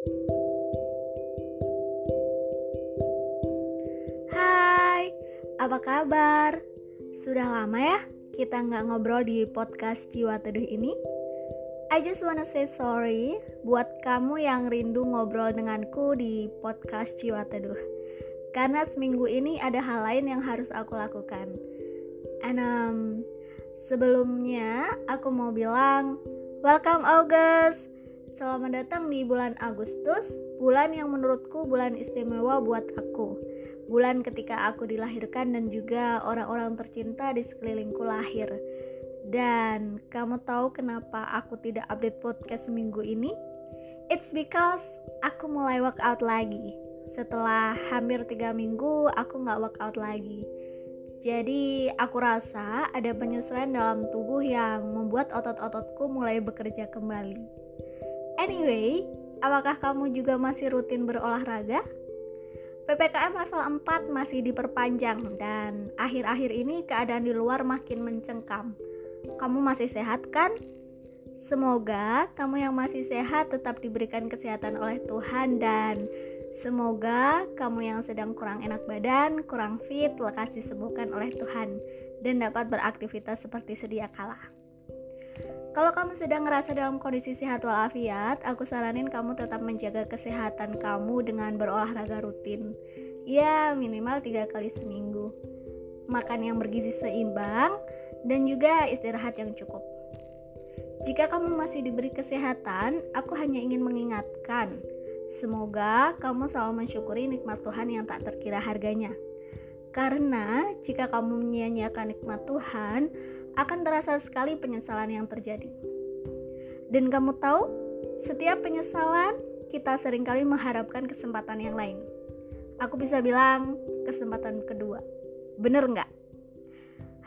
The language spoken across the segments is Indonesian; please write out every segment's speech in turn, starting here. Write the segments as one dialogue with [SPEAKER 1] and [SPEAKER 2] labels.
[SPEAKER 1] Hai, apa kabar? Sudah lama ya kita nggak ngobrol di podcast Jiwa Teduh ini? I just wanna say sorry buat kamu yang rindu ngobrol denganku di podcast Jiwa Teduh. Karena seminggu ini ada hal lain yang harus aku lakukan. And um, sebelumnya aku mau bilang welcome August. Selamat datang di bulan Agustus, bulan yang menurutku bulan istimewa buat aku. Bulan ketika aku dilahirkan dan juga orang-orang tercinta di sekelilingku lahir. Dan kamu tahu kenapa aku tidak update podcast seminggu ini? It's because aku mulai workout lagi. Setelah hampir tiga minggu, aku nggak workout lagi. Jadi aku rasa ada penyesuaian dalam tubuh yang membuat otot-ototku mulai bekerja kembali. Anyway, apakah kamu juga masih rutin berolahraga? PPKM level 4 masih diperpanjang dan akhir-akhir ini keadaan di luar makin mencengkam. Kamu masih sehat kan? Semoga kamu yang masih sehat tetap diberikan kesehatan oleh Tuhan dan semoga kamu yang sedang kurang enak badan, kurang fit, lekas disembuhkan oleh Tuhan dan dapat beraktivitas seperti sedia kala. Kalau kamu sedang ngerasa dalam kondisi sehat walafiat, aku saranin kamu tetap menjaga kesehatan kamu dengan berolahraga rutin. Ya, minimal tiga kali seminggu. Makan yang bergizi seimbang dan juga istirahat yang cukup. Jika kamu masih diberi kesehatan, aku hanya ingin mengingatkan, semoga kamu selalu mensyukuri nikmat Tuhan yang tak terkira harganya. Karena jika kamu menyia-nyiakan nikmat Tuhan, akan terasa sekali penyesalan yang terjadi. Dan kamu tahu, setiap penyesalan kita sering kali mengharapkan kesempatan yang lain. Aku bisa bilang kesempatan kedua. Bener nggak?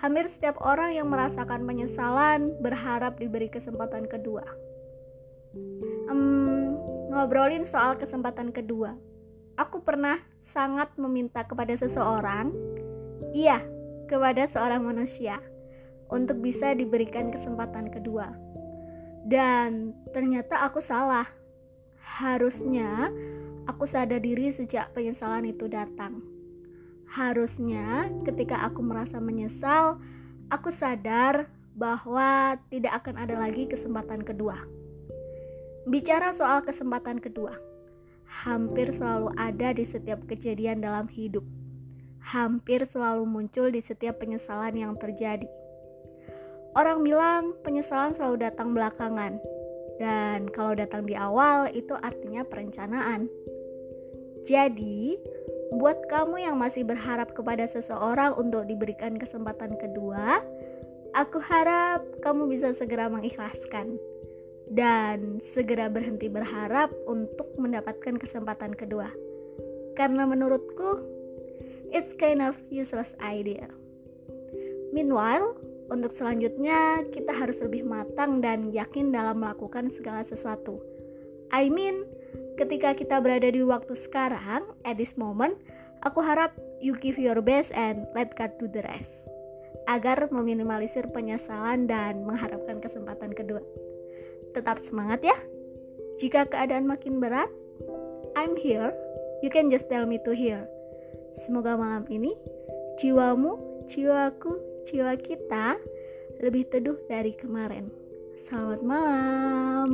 [SPEAKER 1] Hampir setiap orang yang merasakan penyesalan berharap diberi kesempatan kedua. Um, ngobrolin soal kesempatan kedua. Aku pernah sangat meminta kepada seseorang, iya, kepada seorang manusia untuk bisa diberikan kesempatan kedua. Dan ternyata aku salah. Harusnya aku sadar diri sejak penyesalan itu datang. Harusnya ketika aku merasa menyesal, aku sadar bahwa tidak akan ada lagi kesempatan kedua. Bicara soal kesempatan kedua, hampir selalu ada di setiap kejadian dalam hidup. Hampir selalu muncul di setiap penyesalan yang terjadi Orang bilang penyesalan selalu datang belakangan, dan kalau datang di awal itu artinya perencanaan. Jadi, buat kamu yang masih berharap kepada seseorang untuk diberikan kesempatan kedua, aku harap kamu bisa segera mengikhlaskan dan segera berhenti berharap untuk mendapatkan kesempatan kedua. Karena menurutku, it's kind of useless idea. Meanwhile, untuk selanjutnya, kita harus lebih matang dan yakin dalam melakukan segala sesuatu. I mean, ketika kita berada di waktu sekarang, at this moment, aku harap you give your best and let God do the rest. Agar meminimalisir penyesalan dan mengharapkan kesempatan kedua. Tetap semangat ya. Jika keadaan makin berat, I'm here. You can just tell me to here. Semoga malam ini jiwamu, jiwaku, jiwa kita lebih teduh dari kemarin. Selamat malam.